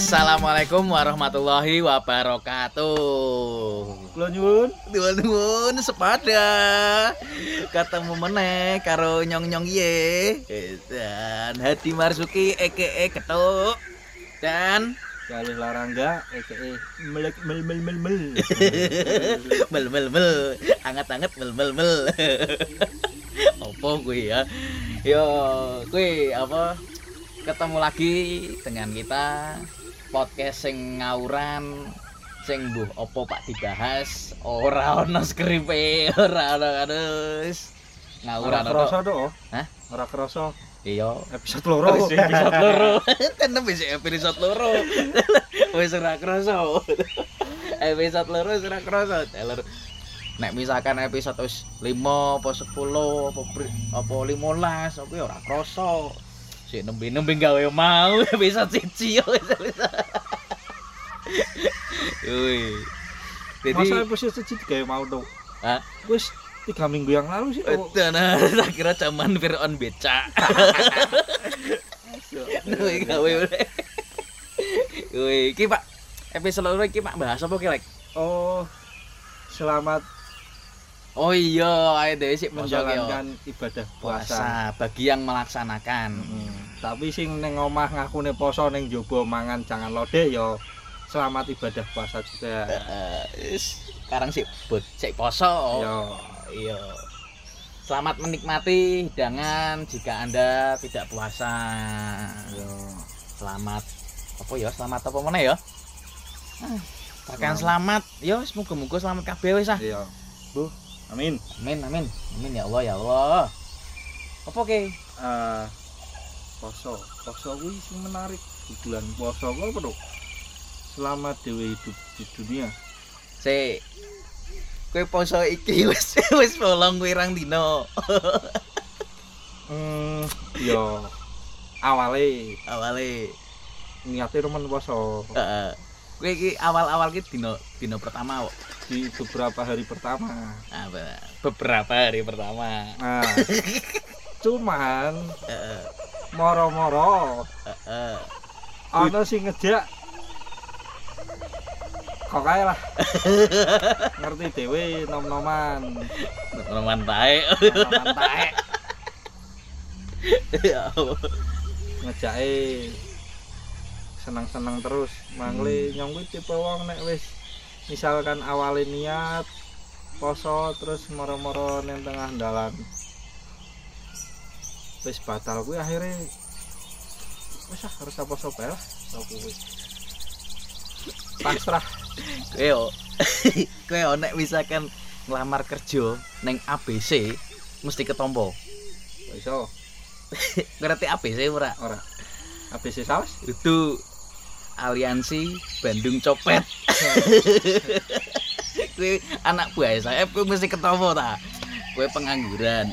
Assalamualaikum warahmatullahi wabarakatuh. Kula nyuwun. Nuwun sepada. Ketemu meneh karo nyong-nyong ye. Dan Hadi Marsuki eke ketuk. Dan Galih larangga EKE melek mel mel mel mel. mel mel mel anget-anget mel mel mel. Opo gue ya? Yo, gue apa? Ketemu lagi dengan kita podcast sing ngawuran sing mbuh opo Pak dibahas ora ono skripe ora ono kadus ngawuran Ora kerasa ono. To. Hah? Ora kerasa. Iya. Episode loro. Episode loro. Tenan wis episode loro. Wis ora krasa episode loro wis ora krasa Telur. nek misalkan episode wis 5 apa 10 apa apa 15 apa ya ora krasa sik nembe-nembe gawe mau episode siji yo wis Wih. Masa Jadi episode siji gawe mau to. Hah? Wis tiga minggu yang lalu sih. Oh. Nah, tak kira zaman Fir'aun beca. Wih, gawe udah. Wih, iki Pak. Episode loro iki Pak bahas apa ki, Lek? Oh. Selamat Oh iya, ayo dhewe sik menjoki menjalankan ibadah puasa. puasa bagi yang melaksanakan. Hmm. Tapi sing neng omah ngakune poso neng jobo mangan jangan lode yo selamat ibadah puasa juga. Eh, is, sekarang sih bud, sik poso. Yo. Iya. Selamat menikmati hidangan jika Anda tidak puasa. Yo. Selamat apa ya? Selamat apa mana ya? Ah, Bahkan selamat, yo semoga-moga selamat kabeh wis ah. Iya. Bu. Amin. Amin amin. Amin ya Allah ya Allah. Apa ke? eh poso poso kuwi sing menarik bulan poso kuwi apa tuh selama dewe hidup di dunia Si Kowe poso iki wis wis bolong wirang dino. hmm yo awale Awale niate remen poso heeh. Kowe iki awal-awal ki dino dino pertama kok. Di beberapa hari pertama. Be- beberapa hari pertama. nah cuman moro-moro. Ana sing ngejak. Kok kae lah? Ngerti dewe nom-noman. Roman tae. nom-noman Ya ngejake senang-senang terus. Mangle nyong kuwi tipe wong nek wis misalkan awalnya niat poso terus moro-moro neng tengah dalan wis batal kuwi akhirnya wis ah harus apa bae lah aku kuwi pasrah Kowe. Kowe nek misalkan nglamar kerja neng ABC mesti ketompo. iso Ngerti ABC ora? ora ABC saus Itu aliansi Bandung Copet. Kowe anak buah saya kowe mesti ketompo ta. Kowe pengangguran.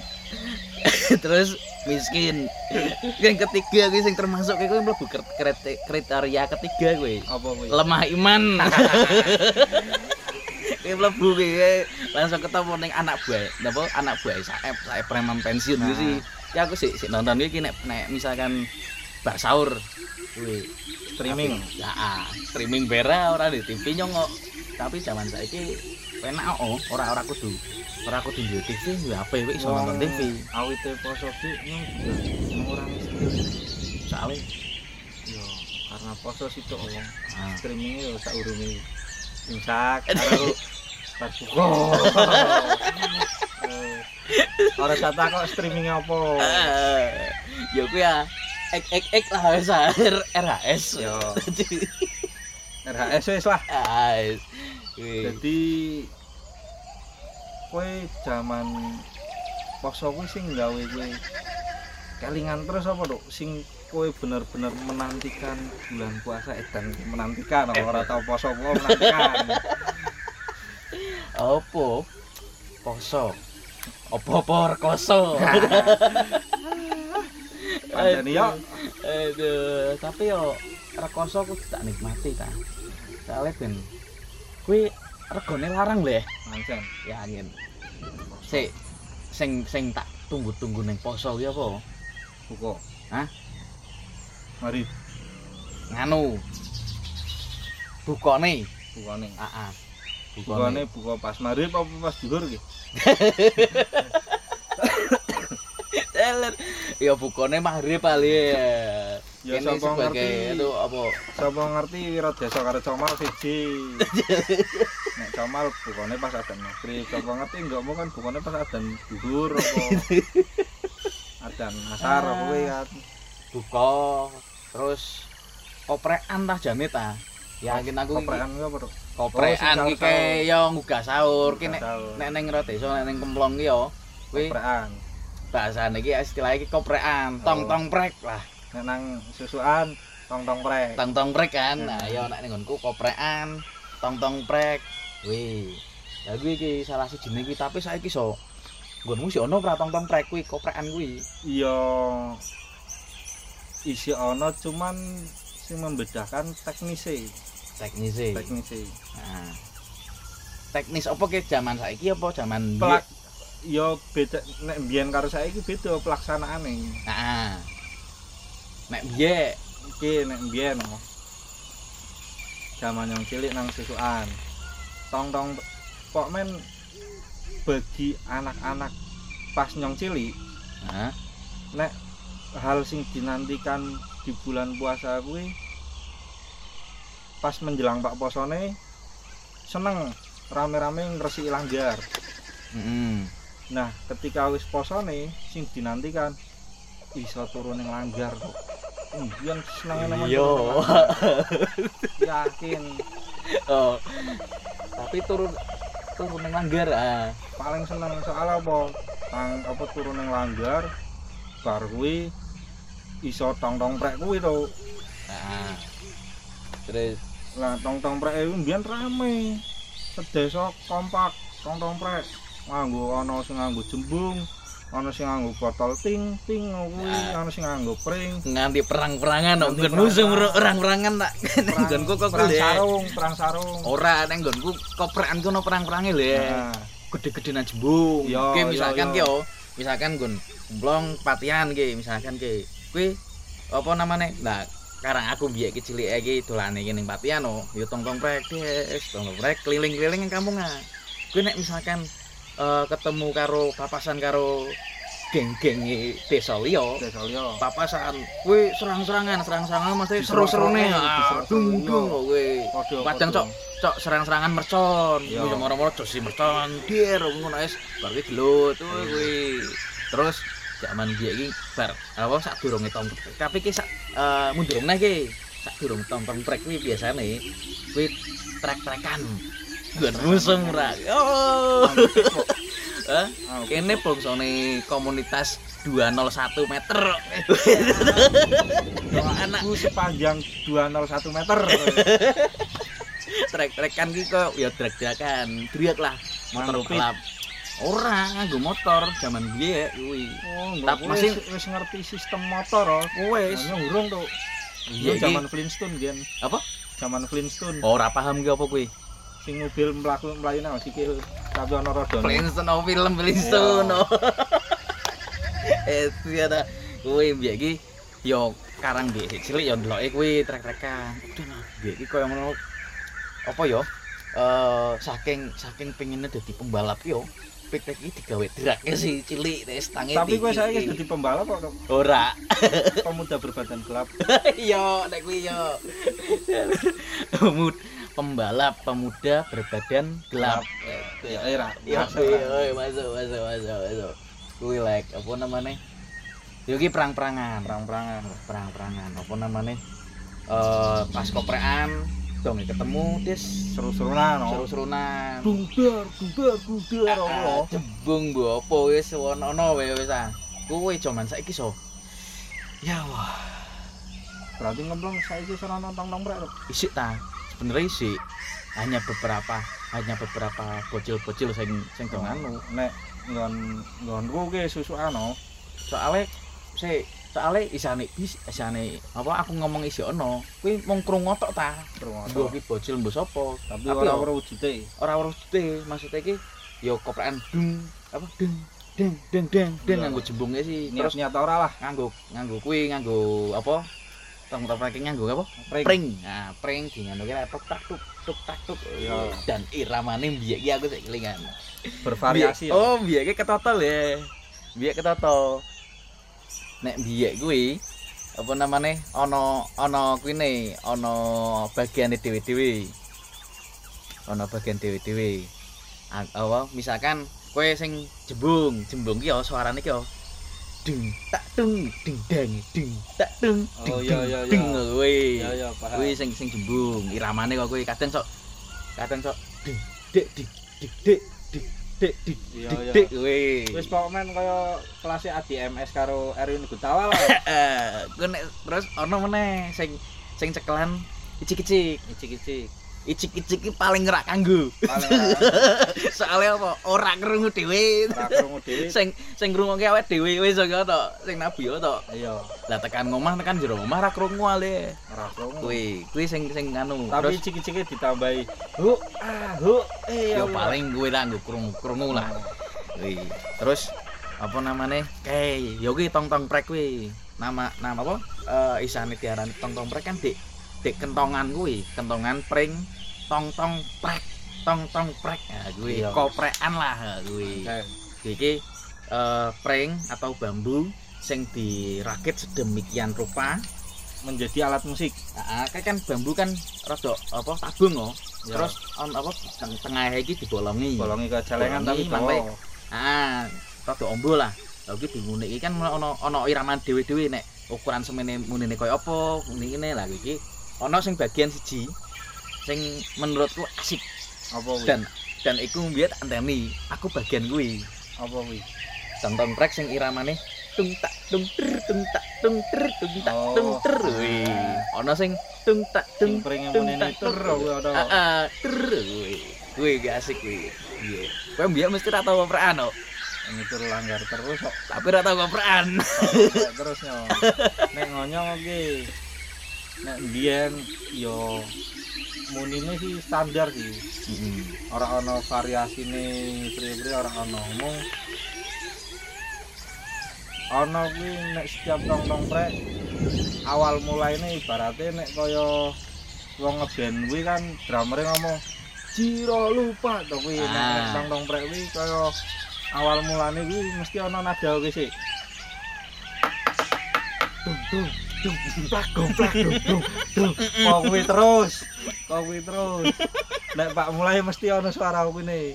Terus miskin. Yang ketiga kowe sing termasuk kowe mlebu kri- krite- kriteria ketiga kowe. apa kuwi lemah iman kowe mlebu kowe langsung ketemu ning anak buah napa anak buah saep saep preman pensiun Nah. sih ya aku sih sih nonton iki nek nek misalkan bak sahur kuwi streaming. ya ah, streaming bera ora di TV nyongok tapi zaman saiki penak oh ora ora kudu ora kudu di TV ya apa wae iso nonton TV awite poso ki nyong juga orang soalnya yo karena poso situ wong ah, streaming yo sak urunge imsak karo pas buka. Eh, Ora sata kok streaming apa? eh, ya kuwi ya ek ek ek lah ah, RHS Yo. RHS wis lah. Ah, kuwi. Jadi kowe zaman poso kuwi sing gawe kowe kelingan terus apa Dok? Sing kowe bener-bener menantikan bulan puasa edan menantikan ora tau poso kok menantikan. Opo? Poso. Opo-opo rekoso. Pancen yo Aduh, tapi yo rekoso kudu tak nikmati ta. Soale ben kuwi regane larang lho ya. pancen. Ya angin. Sik sing sing tak tunggu-tunggu ning poso kuwi apa? Buka. Hah? Mari Nganu. bukane bukane heeh bukane buka pas maghrib apa pas dhuwur ki teler ya bukane maghrib kali ya. Ya Kene sapa sebagai ngerti? itu apa? Sapa ngerti wira desa karo comal siji. Nek comal bukane pas adzan maghrib sapa ngerti? Enggak mau kan bukane pas adzan dhuwur apa? Adzan asar apa kuwi kan? Buka terus koprekan tah jane ta yakin aku koprekan kuwi apa koprekan sing kayak yo nggugah sahur. Ki nek nek ning ro desa nek ning kemplong ki yo kuwi koprekan bahasane iki istilah iki koprekan. Tong Oh. tong prek lah. Nek nang susuan tong tong prek. Tong tong prek kan? Nah Hmm. yo nek ning nggonku koprekan tong tong prek. Wih. Ya kuwi iki salah sijine iki tapi saiki so nggonmu sih ono ora tong tong prek kuwi koprekan kuwi? Iya. Isi ono cuman sing membedakan teknisnya teknise. Teknisnya Nah. teknis apa ke zaman saiki? Apa zaman pelak ya beda nek mbiyen karo saiki beda pelaksanaane Nah. Nek biye iki nek mbiyen no. Zaman yang cilik nang susuan. Tong-tong pok men bagi anak-anak pas nyong cilik Nah, nek hal sing dinantikan di bulan puasa kuwi pas menjelang Pak Posone seneng rame-rame ngresiki langgar. heeh. Nah, ketika wis posone sing dinantikan iso turun ning langgar kok. Mbiyen senenge nemen. Iya. langgar. Yakin Oh. Tapi turun turun nang langgar ah. paling seneng soal apa? Tang apa turun ning langgar bar kuwi iso tong-tong prek kuwi to. Nah. Terus Lah tong-tong prek kuwi mbiyen rame. Sedesa kompak tong-tong prek. Nganggo ana sing nganggo jembung, ana sing nganggo botol ting ting kuwi, Nah. ana sing nganggo pring. nganti perang-perangan Nganti nggon musuh perang-perangan. tak nggonku kok perang sarung, perang sarung. Ora ning nggonku koprekan kono perang-perange lho. ya. Nah, Gede-gedenan jembung. Oke, misalkan ki yo, misalkan nggon blong patian ki, misalkan ki. Kuwi apa namanya? Nah, karang aku biar kecil iki dolane iki ning patian oh, yo tong-tong prek, des, tong-tong prek keliling-keliling ning kampungan. Kuwi nek misalkan eh, ketemu karo papasan karo geng-geng desa liya, desa liya. papasan. Kuwi serang-serangan serang-serangan mesti seru-serune. Ah diserang-serang, dung dung iya. kok kuwi. Padang. Cok. cok serang-serangan mercon. Kuwi moro-moro josi mercon. Dir ngono wis bar kuwi gelut. Kuwi terus zaman dia iki bar apa sak durunge tong tapi ki sak eh, mundur meneh ki sak durung tong-tong prek kuwi biasane kuwi trek-trekan Gue musuh murah. Oh. Hah? Ah, Kene bangsane komunitas 201 meter. anak Ku sepanjang 201 meter. trek-trekan ki kok ya drag-dragan. Driak lah motor balap. Ora nganggo motor zaman biye kuwi. Oh, Tapi masih- wis wis ngerti sistem motor oh. Wes. Hanya urung tuh. Iya zaman Flintstone gen. Apa? Zaman Flintstone. Ora paham ki apa kuwi. Sing mobil mlaku mlayu nang sikil tapi ana rodone. Flintstone oh, film Flintstone. oh. Eh tiada kuwi biye ki yo karang biye cilik yo ndeloke kuwi trek-trekan. Udah lah biye ki koyo ngono apa yo? Eh saking saking pengennya dadi pembalap yo. Pitek iki digawe drake si cilik wis tangi Tapi kowe saiki dadi pembalap kok ora. pemuda berbadan gelap. Yo nek kuwi yo. Pembalap pemuda berbadan gelap. Ya masuk, masuk, masuk, masuk. Kuwi like apa namanya? Yo ki perang-perangan, perang-perangan. perang-perangan. Apa namanya? Eh pas koprekan dong ketemu des Seru-serunan oh. seru-serunan. Bundar, bundar, bundar Ah, Allah. Jembung mbok apa wis wono wae wis ah. Kuwi jaman saiki so. Ya wah, Berarti ngemplong saiki sono nonton rek. isik ta. Sebenarnya isik. Hanya beberapa hanya beberapa bocil-bocil sing sing dong anu. Nek nggon nggonku ki susukan oh. soalnya si soalnya isane bis isane apa aku ngomong isi ono kuwi mung krungu tok ta mbok ki bocil mbok sapa tapi Tapi ora ora wujude. ora ora wujude maksudnya ki ya koprekan dung apa dung deng deng deng deng Iya. nganggo jembungnya sih terus Niat-niat ora lah. nganggo nganggo kuwi nganggo apa tong-tong prank nganggo apa? Pring. Pring. Nah, pring dingano kira tok tak tuk tuk tak tuk. Iya. Dan iramane biyen iki aku sik kelingan. bervariasi Biyen- ya. Oh, biyen ki ketotol ya. Biyen ketotol. Nek biyen kuwi apa namanya ana ana kuwi ana bagiane dhewe-dhewe. Ana bagian dhewe-dhewe. A- Apa misalkan kowe sing jembung, jembung ki ya suarane ki ya ding tak dung ding dang ding tak dung ding ding, ding kuwi. Ya ya paham. Kuwi sing sing jembung, iramane kok kuwi kadang sok kadang sok ding dik dik dik dik dik dik dik dik kuwi. Wis pokoknya kaya kelas ADMS karo Erwin Gutawa lah. Eh, ku nek terus ana meneh sing sing cekelan icik-icik. Icik-icik. Icik-icik ki paling ngerak kanggo. Soale apa? Ora krungu dhewe. ora krungu dhewe. Sing sing ngrungokke awake dhewe wis to, sing nabi yo to. Iya, Lah tekan ngomah tekan jero omah ra krungu ale. ora krungu. Kuwi, kuwi sing sing anu. Tapi Terus icik-iciknya ditambahi hu ah hu eh yo Allah. paling kuwi lah nggo krungu-krungu lah. Kuwi. Terus apa namanya? Kayak yo kuwi tong-tong prek kuwi. Nama nama apa? Eh isane diarani tong-tong prek kan dik dik kentongan kuwi, kentongan pring tong-tong prek. Tong-tong prek. Nah, kuwi Iya. koprekan lah kuwi. Oke. Iki eh pring atau bambu sing dirakit sedemikian rupa. menjadi alat musik. Nah, kayak kan bambu kan rada apa tabung oh. Ya. Terus on apa teng tengah iki dibolongi. bolongi ke celengan tapi mangke. bawa. Ah, rada ombo lah. Lah iki bingune iki kan ono ono iraman dhewe-dhewe nek ukuran semene munine koyo apa, ngene lah iki. Ono sing bagian siji sing menurutku asik Apa kuwi? dan dan iku mbiyen anteni aku bagian kuwi. apa kuwi? Tonton trek sing iramane tung tak tung ter tung tak tung ter tung tak Oh. tung ter. Wih, ono sing tung tak tung tung tak ter kuwi. Ah, ah, ter. Wih, wih gak asik kuwi. Iya. Kowe mbiyen mesti ra tau operan kok. Ini langgar terus kok. Tapi ra tau. Kok terus nyo. Nek ngonyong iki. Nek biyen yo munine sih standar sih. Heeh. Ora ana variasine pri-pri ora ana omong. Ana kuwi nek setiap tong-tong prek awal mulaine ibaratnya nek kaya wong ngeband kuwi kan drumere ngomong Jiro lupa to kuwi Ah. nek tong-tong prek kuwi kaya awal mulane kuwi mesti ana nada kuwi sih. Dung dung gomplak dung dung dung. Kok kuwi terus. Kok kuwi terus. Nek Pak mulai mesti ana suara kuwi nih.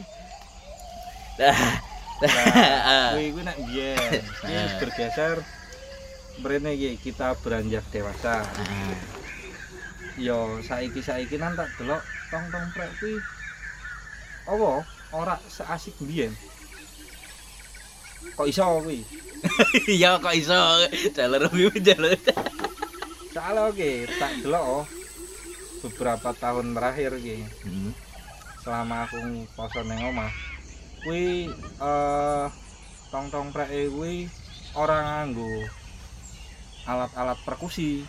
Ah. Kuwi kuwi nek biyen. Iki Ah. bergeser mrene iki kita beranjak dewasa. Yo saiki-saiki nang tak delok tong-tong prek kuwi apa ora seasik biyen. Kok iso kuwi? Iya kok iso jalur wiwi jalur. Soalnya oke, tak delok oh, beberapa tahun terakhir iki Hmm. selama aku poso ning omah. Kuwi eh tong-tong preke kuwi ora nganggo alat-alat perkusi.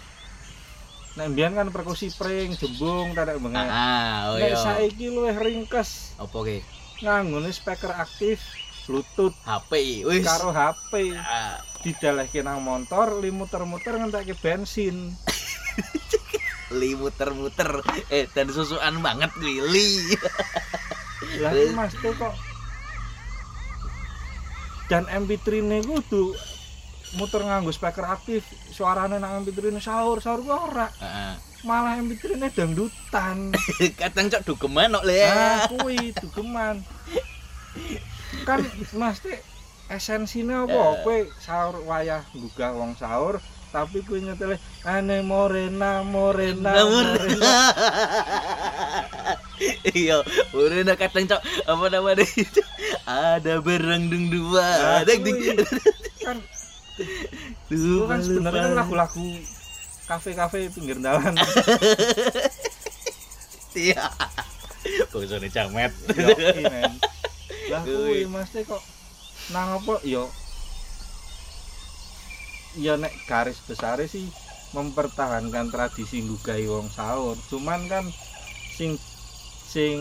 Nek mbiyen kan perkusi pring, jembung, tarik bengek. Ah, oh Nek iya. saiki luwih ringkes Apa ki? nganggone speaker aktif Bluetooth HP. Wis. karo HP Ah, didalehke nang motor li muter-muter ngentekke bensin. li muter-muter eh dan susuan banget kuwi li. Lah. Mas tuh kok dan MP3 ne kudu muter nganggo speaker aktif suarane nang MP3 ne sahur sahur ku ora Heeh. malah MP3 ne dangdutan Kadang cok dugeman kok le. ah kuwi dugeman kan mesti esensinya apa Eh. kowe sahur wayah gugah wong sahur tapi kuwi nyetele ane morena morena morena Iya, udah kadang cok apa namanya itu ada berang dung dua, Nah, ada ding kuwi. kan itu kan sebenarnya kan lagu-lagu kafe-kafe pinggir jalan Iya. Jamet. Yoki, men. Lah Kuwi. mesti kok nang apa? Yo ya nek garis besar sih mempertahankan tradisi nggugahi wong sahur. Cuman kan sing sing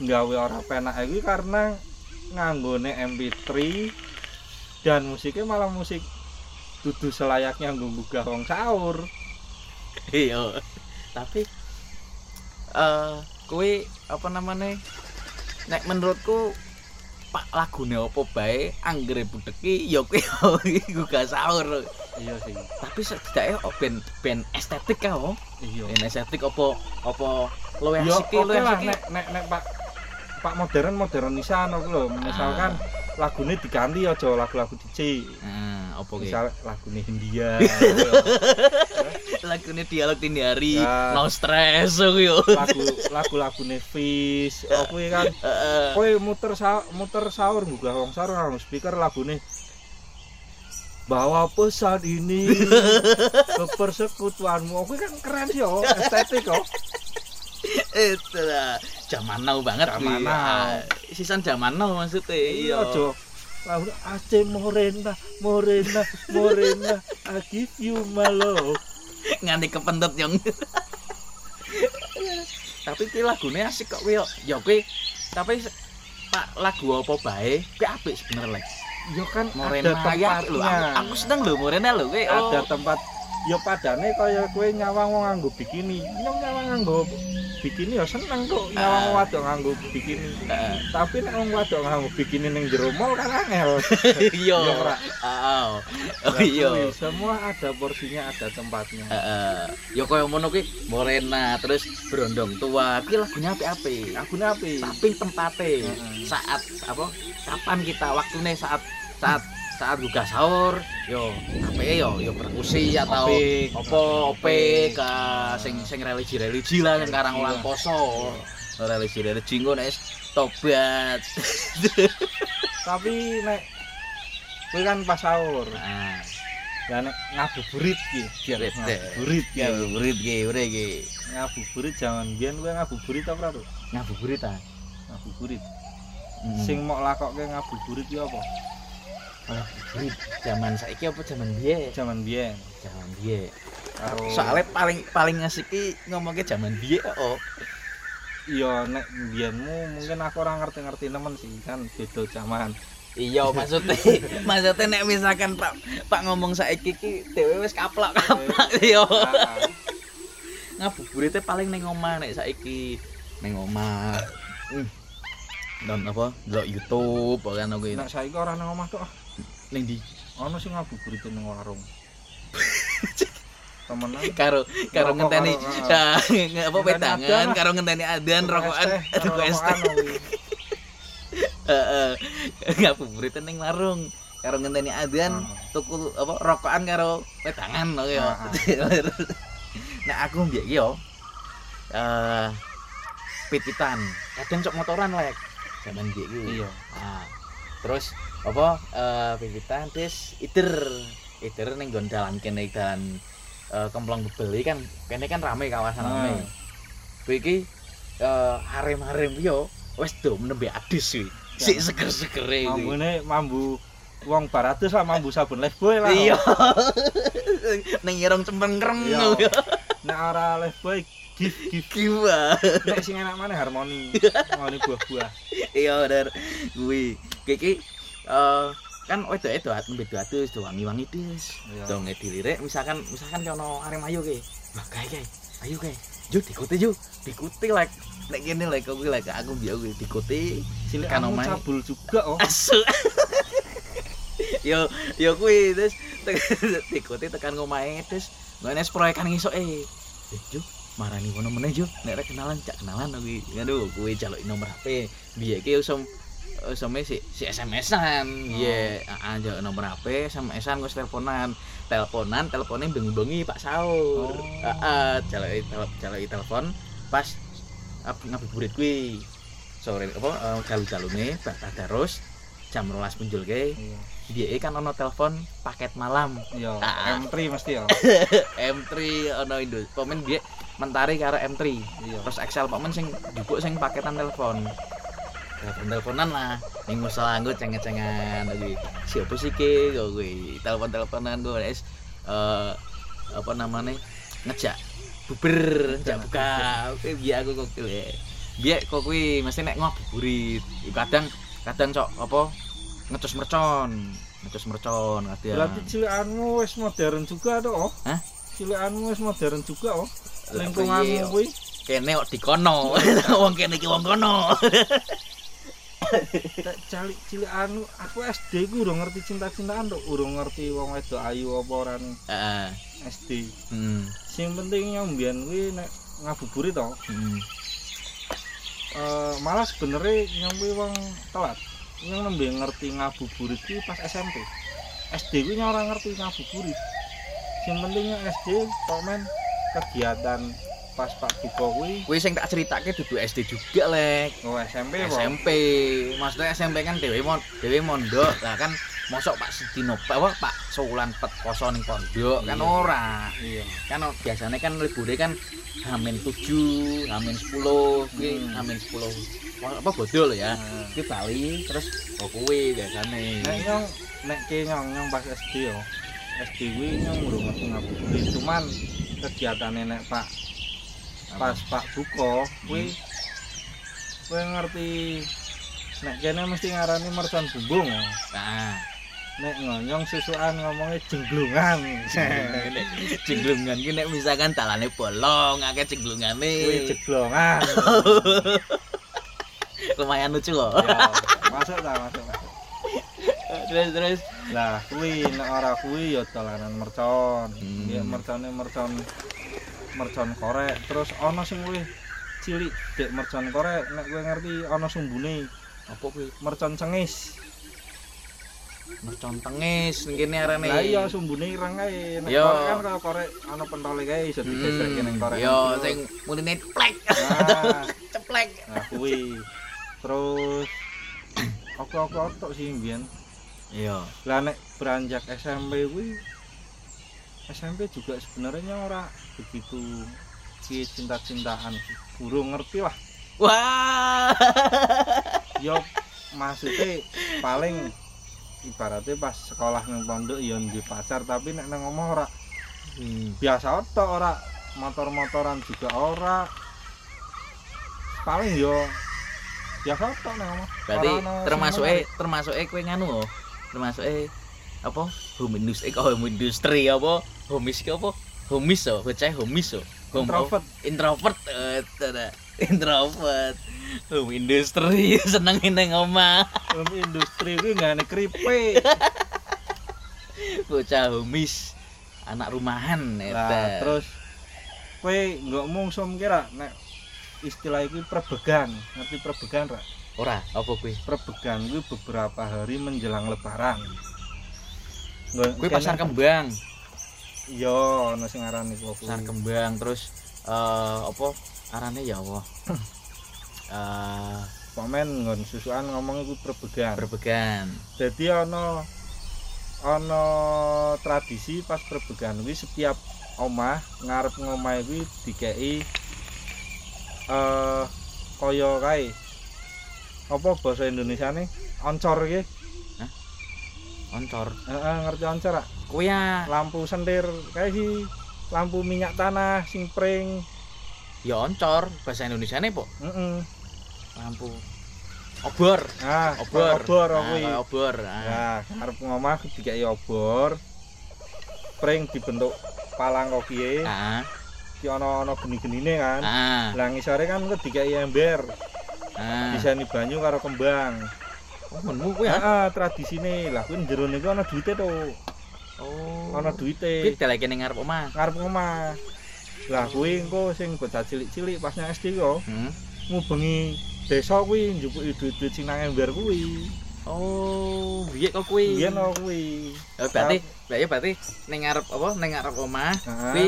nggawe ora penak iki karena nganggone MP3 dan musiknya malah musik dudu selayaknya nggugah wong sahur. Iya. Tapi eh kuwi apa namanya nek menurutku pak lagune apa bae? Anggere budeki ya kuwi gugah sahur. Iya sih. Tapi setidaknya oh, ben ben estetik ka oh iya. Ben estetik apa apa luwih asik oke luwih asik nek nek nek pak pak modern modernisan aku lho. Misalkan lagune diganti aja lagu-lagu DJ nah apa ki misal lagune Hindia. Lagune dialog dini hari Ya. no stress oh, yo. Lagu lagu lagune Fish oh kuwi kan? Heeh. kowe muter sa muter sahur nggugah wong sahur nang speaker lagune bawa pesan ini ke persekutuanmu oh, kuwi kan keren sih oh estetik oh. Itu lah zaman now banget Zaman kuwi. now. Sisan zaman now maksudnya iya aja lagu Aceh Morena Morena Morena I give you my love. Nganti kepentut yang tapi kuwi lagune asik kok kuwi yo ya kuwi tapi pak lagu apa bae? Kuwi apik sebenernya yo kan Morena ada ya lho tempatnya. aku, aku seneng lho Morena lho kuwi oh. ada tempat yo padane kaya kowe nyawang wong nganggo bikini. Nyong nyawang nganggo bikini yo seneng kok nyawang Ah. wadok nganggo bikini. Heeh. tapi nek wong wadok nganggo bikini ning jero mall kan angel. Iya. Yo, ora. oh iya. semua ada porsinya ada tempatnya. Heeh. ya kaya ngono kuwi Morena terus Berondong Tua. Kuwi lagunya apik-apik. Aku napi tapi tempatnya. Saat apa kapan kita waktunya saat saat saat buka sahur yo apa ya yo yo perkusi atau apa opik ke sing sing religi religi lah yang karang ulang poso. religi religi ngono es tobat. Tapi nek kowe kan pas sahur. Nah. Lah nek ngabuburit ki biar Burit, ngabuburit ya ya burit ge ure ge ngabuburit jangan biyen kowe ngabuburit apa ora tuh ngabuburit ah. Ngabuburit. Hmm. sing mau lakoke ngabuburit ki apa ngabuburit zaman saiki apa zaman biye zaman biyen zaman biye karo soalnya paling paling ngasih ki ngomongnya zaman biye oh iya nek biyenmu mungkin aku ora ngerti-ngerti nemen sih kan beda zaman. Iya maksudnya maksudnya nek misalkan Pak Pak ngomong saiki ki dhewe wis kaplak-kaplak. Ah, Ngabuburitnya paling ning omah nek saiki. Ning omah. Hmm. Don apa? Delok YouTube kan aku nek saiki ora nang omah tok ning di ono sing ngabuburit ning warung temenan karo karo ngenteni karo, ah, apa petangan karo ngenteni adan rokokan tuku es teh. Heeh. Ngabuburit ning warung karo ngenteni adan tuku apa rokokan karo petangan lho ya. Ah, Nah aku mbek iki yo eh pititan. Kadang cok motoran lek. Zaman mbek iki. iya Nah, terus apa eh pititan terus iter iter ning nggon dalan kene dalan eh, kemplong bebel iki kan kene kan rame kawasan rame. Ah. Kuwi iki eh harem-harem yo wis do nembe adus kuwi. Sik seger-segere kuwi. mambune mambu wong baratus lah mambu sabun lifebuoy lah Iya. Ning irung cempreng Iya. yo. Nek ora lifebuoy gift gift Kiwa. nek sing enak mana harmoni harmoni buah-buah Iya bener. Kuwi iki eh kan wedok itu at nembe adus do wangi-wangi dis. Iya. Dong dilirik misalkan misalkan kono arem ayu ke. Wah kae kae. Ayo kae. Ju dikuti ju. Dikuti lek nek kene lek kuwi lek aku biar kuwi dikuti cilik Kan omahe. cabul juga oh asu. yo yo kuwi terus te- dikuti tekan ngomahe terus ngene proyekan ngisuk eh. Eh ju marani ngono meneh ju nek rek kenalan cak kenalan kuwi. Aduh kuwi jaluk nomor HP. Biye ki usum usum si si SMS-an. Iya, heeh jaluk nomor HP, SMS-an wis teleponan. Teleponan, teleponnya bengi-bengi Pak Saur. Oh. Heeh, jaluk tel- jaluk telepon pas ngabuburit kuwi. Sore apa eh, jalu-jalune batas terus jam 12 muncul ke. iya Dia kan ono telepon paket malam. iya Ah. M3 mesti ya M3 ono Indo. Pemen dia mentari karo M3. iya Terus Excel pemen sing jupuk sing paketan telepon. Telepon teleponan lah. Ning musola nggo cenget-cengan kuwi. Siapa sih ke kok kuwi? Telepon-teleponan gue wis eh apa namanya? ngejak buber, ngejak buka. Oke, biar aku kok kuwi. Biar kok kuwi mesti nek ngabuburit. Kadang kadang cok apa ngecus mercon. Terus mercon ngadian. Berarti cilikanmu wis modern juga toh? Hah? Cilikanmu wis modern juga oh. Lingkunganmu piye, kuwi. kene kok dikono. Wong kene iki wong kono. Tak calik cilikan aku SD ku urung ngerti cinta-cintaan tok, urung ngerti wong wedok ayu apa ora ning Heeh. SD. Hmm. Sing penting yang mbiyen kuwi nek ngabuburit to, Hmm. eh, malah sebenarnya nyampe wong telat. Yang nembe ngerti ngabuburit kuwi pas SMP. SD kuwi ora ngerti ngabuburit. Sing pentingnya SD tok men kegiatan pas Pak Buko kuwi Kuwi sing tak critake dudu SD juga, Lek. oh SMP? SMP. Maksudnya SMP kan dhewe mon dhewe mondok. Lah kan mosok Pak Sedino apa Pak Sewulan pet poso ning pondok kan Iya. ora. Iya. Kan biasanya kan libure kan Hamin 7, Hamin 10, kuwi Hmm. Hamin 10. Wah, Apa bodol ya? Nah, Kuwi Bali terus oh kuwi biasane. Nek nyong nek ke nyong nyong pas SD yo. SD kuwi nyong urung ngerti ngabuburit, cuman kegiatane nek Pak pas Pak Buko kuwi kuwi ngerti nek kene mesti ngarani mercon bumbung. Nah, Nek ngonyong susukan ngomongnya jenglungan. jenglungan ki nek misalkan talane bolong, akeh jenglungane. Kuwi jeglongan. Lumayan lucu kok. masuk ta, masuk. masuk. terus terus. Lah kuwi nek ora kuwi ya dolanan mercon. Hmm. Ya mercone mercon mercon korek terus ana sing luwih cilik dek mercon korek nek kowe ngerti ana sumbune Apa kuwi? mercon cengis. Mercon tengis ning kene arane. Lah iya sumbune ireng kae. Nek korek kan kaya korek ana pentole kae iso digesrekke ning korek. Yo sing muline plek, ceplek. nah kuwi. Terus apa-apa tok sih mbiyen. Iya. Lah nek beranjak SMP kuwi SMP juga sebenarnya ora begitu cinta-cintaan burung ngerti lah Wah. yo maksudnya paling ibaratnya pas sekolah nang pondok ya di pacar tapi nek nang ngomong ora Hmm. biasa tok ora motor-motoran juga ora paling yo biasa tok nang ngomong Berarti termasuk eh termasuk eh kowe nganu oh. Termasuk eh apa? Home industri, eh, home industri apa? Homis apa? Homis oh, bocah homis oh. Home introvert introvert tada. introvert. Home industri seneng neng omah Home industri kuwi nggak keripik. Bocah homis anak rumahan Lah terus kowe nggak mungsum kira nek istilah iki perbegan, ngerti perbegan ra? ora apa kuwi Perbegan kuwi beberapa hari menjelang lebaran. Kuwi pasar kembang Iya, ana sing aran iku pasar kembang terus eh apa arane ya Allah. Eh Pamen nggon susukan ngomong iku perbegan. berbegan Jadi ana ana tradisi pas perbegan kuwi setiap omah ngarep ngomahe kuwi dikeki eh kaya kae. Apa bahasa Indonesia nih oncor iki. Oncor? Heeh ngerti oncor kuwi ya. Lampu sentir kayak si lampu minyak tanah sing pring ya oncor bahasa Indonesia nih po heeh. Lampu obor. Nah obor. obor Nah, kuwi kayak obor ah. nah ngarep ngomah dikeki obor. Pring dibentuk palang kok piye? Ah. Ki ana ana geni-genine kan. Ah. Lah ngisore kan dikeki ember, ah. Diseni banyu karo kembang. oh menmu kuwi ya Heeh, tradisine. Lah kuwi njero niku ana duite to. oh. Ana kuwi duite. deleke ning ngarep omah. Ngarep omah. Lah kuwi engko sing bocah cilik-cilik pas nang SD kok hmm. ngubengi desa kuwi njupuki duit-duit sing nang ember kuwi. oh biye kok kuwi? Biyen kok kuwi. Oh, berarti berarti berarti ning ngarep apa? Ning ngarep omah kuwi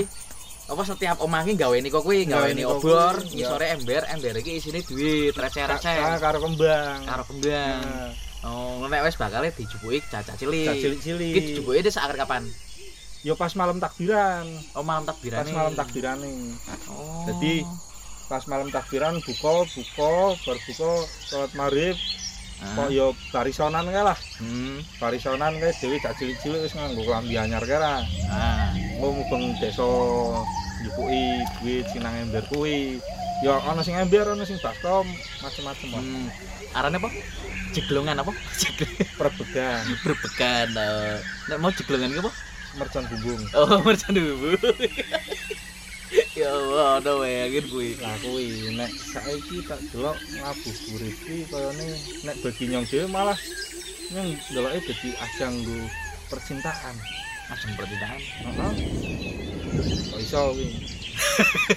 apa setiap omah ki gawe niko kuwi? Gawe Gawe ni niko obor kuwi, ngisore ember ember iki isine duit receh-receh. karo kembang. karo kembang. Nah, oh nek wis bakal dijupuki caca cilik. Iki cilik-cilik. dijupuki di saat kapan Ya pas malam takbiran. oh malam takbiran Pas malam takbirane. oh. Jadi, pas malam takbiran buka buka berbuka sholat maghrib. Ah. kok yo barisonan kae lah. Hmm. Barisonan kae dhewe gak cilik-cilik wis nganggo klambi anyar kae lah. Ah. Engko mubeng desa njupuki duit sinang ember kuwi. Ya ana sing ember ana sing baskom macem-macem hmm. Arane apa? Jeglongan apa? Jeglongan. Perbegan. Berbekan eh. nek mau jeglongan ki apa mercon bumbung oh mercon dulu ya Allah ada bayangin kuwi. Lah kuwi nek saiki tak delok ngabuburit kuwi kayane nek bagi nyong dhewe malah nyong deloke dadi ajang nggo percintaan. Langsung pertindahan heeh. Kok iso kuwi?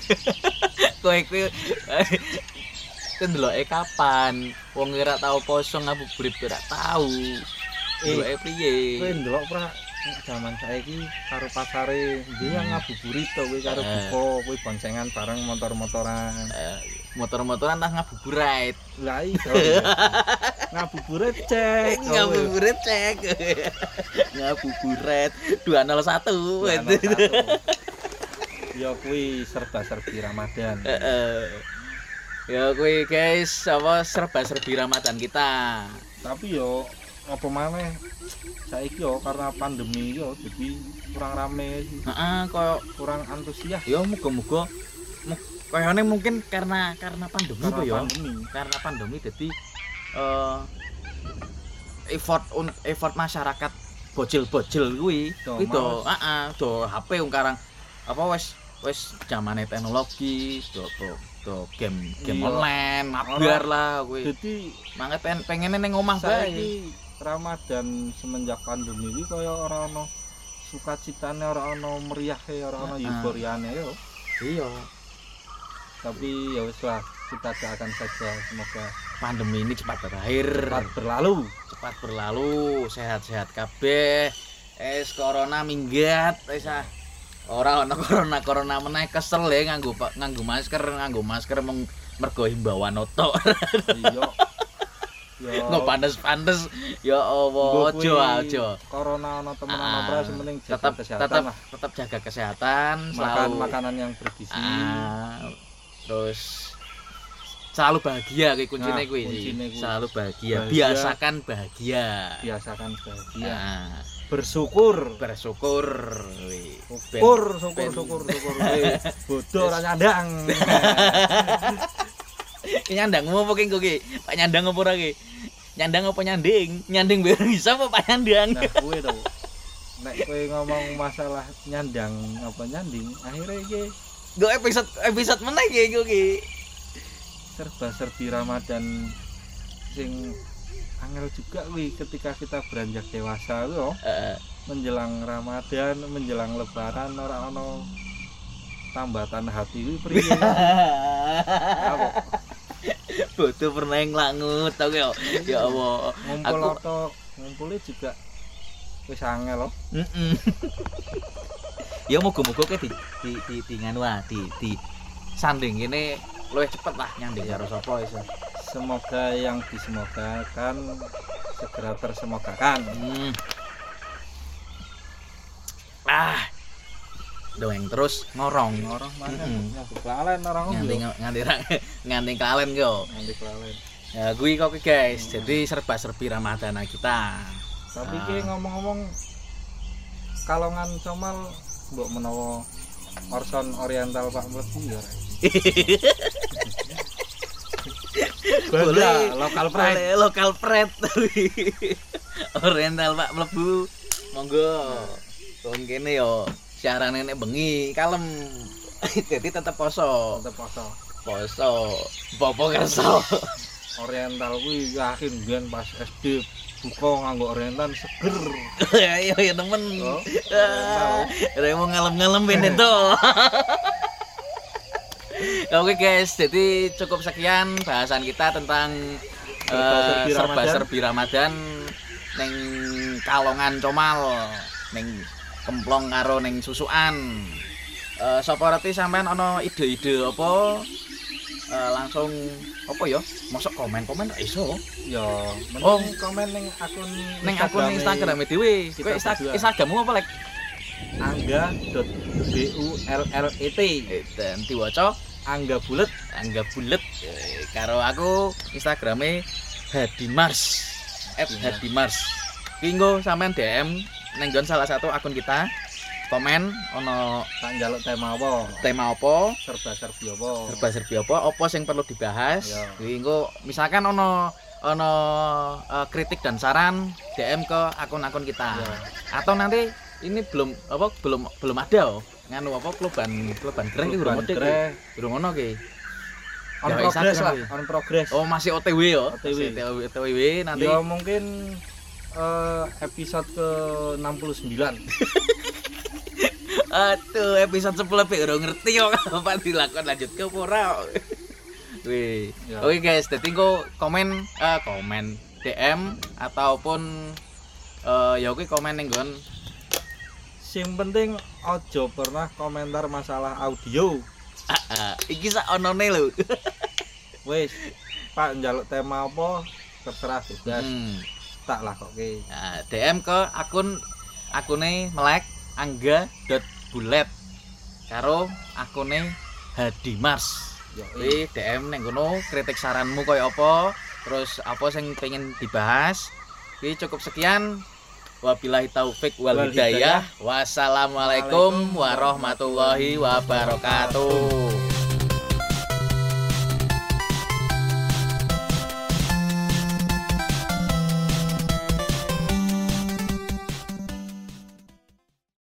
Kowe kuwi kan deloke kapan? Wong ora tau poso ngabuburit ora tau. Eh, deloke priye? kowe ndelok pra jaman saiki karo pasare dia Hmm. ngabuburit to kowe karo Eh. buko kowe boncengan bareng motor-motoran Eh, motor-motoran tah ngabuburit lah iso iya. ngabuburit cek kowe. ngabuburit cek ngabuburit 201 Lah, nomor satu. ya kuwi serba-serbi Ramadan. Ya kuwi guys, apa serba-serbi Ramadan kita. tapi yo apa maneh? Saiki yo karena pandemi yo jadi kurang rame. Heeh, koyo kurang antusias. Ya muga-muga mu- koyone mungkin karena karena pandemi karena ya. pandemi. Karena pandemi jadi eh effort un- effort masyarakat bocil-bocil kuwi. Kuwi do males. heeh do HP ungkarang apa wis wis zamane teknologi do do do game game Iya. online mabar lah kuwi. jadi mangke pen pengen ning omah bae Ramadan semenjak pandemi ini kaya ora ono sukacitane ora ono meriahe ora ono Heeh. euforiane yo. Iya. Tapi ya wis lah kita doakan saja semoga pandemi ini cepat berakhir. cepat berlalu. Cepat berlalu sehat-sehat kabeh. Es corona minggat wis ah. Ora ana corona corona meneh kesel ya nganggo nganggo masker nganggo masker meng mergo himbauan otok. Iya yo nggak pantes-pantes ya Allah aja kuwi aja corona ono temenan Ah, apa sementing jaga tetap kesehatan tetap lah tetap jaga kesehatan makan selalu makanan yang bergizi Ah, terus selalu bahagia kuwi kuncine Nah, kuwi. Selalu bahagia. Bahagia. Biasakan bahagia. biasakan bahagia Ah, bersyukur bersyukur. syukur syukur syukur syukur Eh, bodoh ora nyandang nyandang mau apa ki engko ki? Pak nyandang apa ora ki? Nyandang apa nyanding? Nyanding biar bisa apa Pak nyandang? nah kowe to nek kowe ngomong masalah nyandang apa nyanding akhirnya iki Gue episode episode mana ki engko ki? serba-serbi Ramadan sing angel juga kuwi ketika kita beranjak dewasa yo Eh, menjelang Ramadan menjelang lebaran ora ono tambatan hati priye apa Bodoh pernah yang langut tau ya. Ya Allah. ngumpul Aku- atau ngumpulnya juga wis angel loh ya moga-moga ke di di di di nganu ah, di di sanding ini luwih cepet lah nyanding karo sapa iso. semoga yang disemogakan segera tersemogakan Hmm. Ah. Doeng terus ngorong. orang mana Mm-mm. nyambut kelalen orang Nganti nganti nganti kalen yo. nganti kelalen Ya kuwi kok guys. Jadi serba-serbi Ramadan kita. tapi ki ngomong-ngomong kalongan comal mbok menawa Orson Oriental Pak Mlebu ya. Bangga, lokal pride Boleh lokal pride. Oriental Pak mlebu. Monggo. Wong kene yo siaran nenek bengi kalem. Jadi tetep poso. tetep poso Poso. Popo kerso. Oriental kuwi yakin biyen pas SD buka nganggo Oriental seger Ayo ya temen. Oh, Ah, Remo ngalem-ngalem ben itu. Oke guys, jadi cukup sekian bahasan kita tentang Serba-serbi eh, serba-serbi Ramadan neng Kalongan Comal, neng Kemplong karo neng Susukan. Eh sapa reti sampean ana ide-ide apa? Eh, langsung apa ya? Mosok komen-komen ra iso. ya Oh. komen ning akun Neng akun Instagram dhewe. Kowe Kita Insta berdua. Instagrammu apa lek? angga.bullet Eh, Dan diwaca angga bulet Angga bulet Eh, karo aku Instagrame Hadimars at Iya. Hadimars Kinggo sampean DM neng nggon salah satu akun kita komen ono tak njaluk tema apa tema apa serba serbi apa serba serbi apa apa sing perlu dibahas Iya. Kinggo misalkan ono ono eh, kritik dan saran DM ke akun-akun kita. Ya. Atau nanti ini belum apa belum belum ada oh. nganu apa kluban kluban greh iki urung. Greh. Urung ono ki. on Ya, progress lah on progress Oh, masih OTW ya. OTW. OTW nanti. ya mungkin eh, episode ke 69 Aduh, episode 10 pe urung ngerti kok apa dilakukan lanjut ke ora. Wih. Ya. Oke guys, jadi kok komen eh komen DM ataupun eh ya oke komen ning nggon sing penting ojo pernah komentar masalah audio ah, ah, iki sak onone lho. wes pak njaluk tema apa terserah bebas Hmm. Tak lah kok ke Nah, DM ke akun akune melek angga.bulet karo akune Hadimars. yo Kuwi DM ning kono kritik saranmu koyo apa, terus apa sing pengen dibahas. Kuwi cukup sekian. Wabillahi taufik wal hidayah. Wassalamualaikum warahmatullahi wabarakatuh.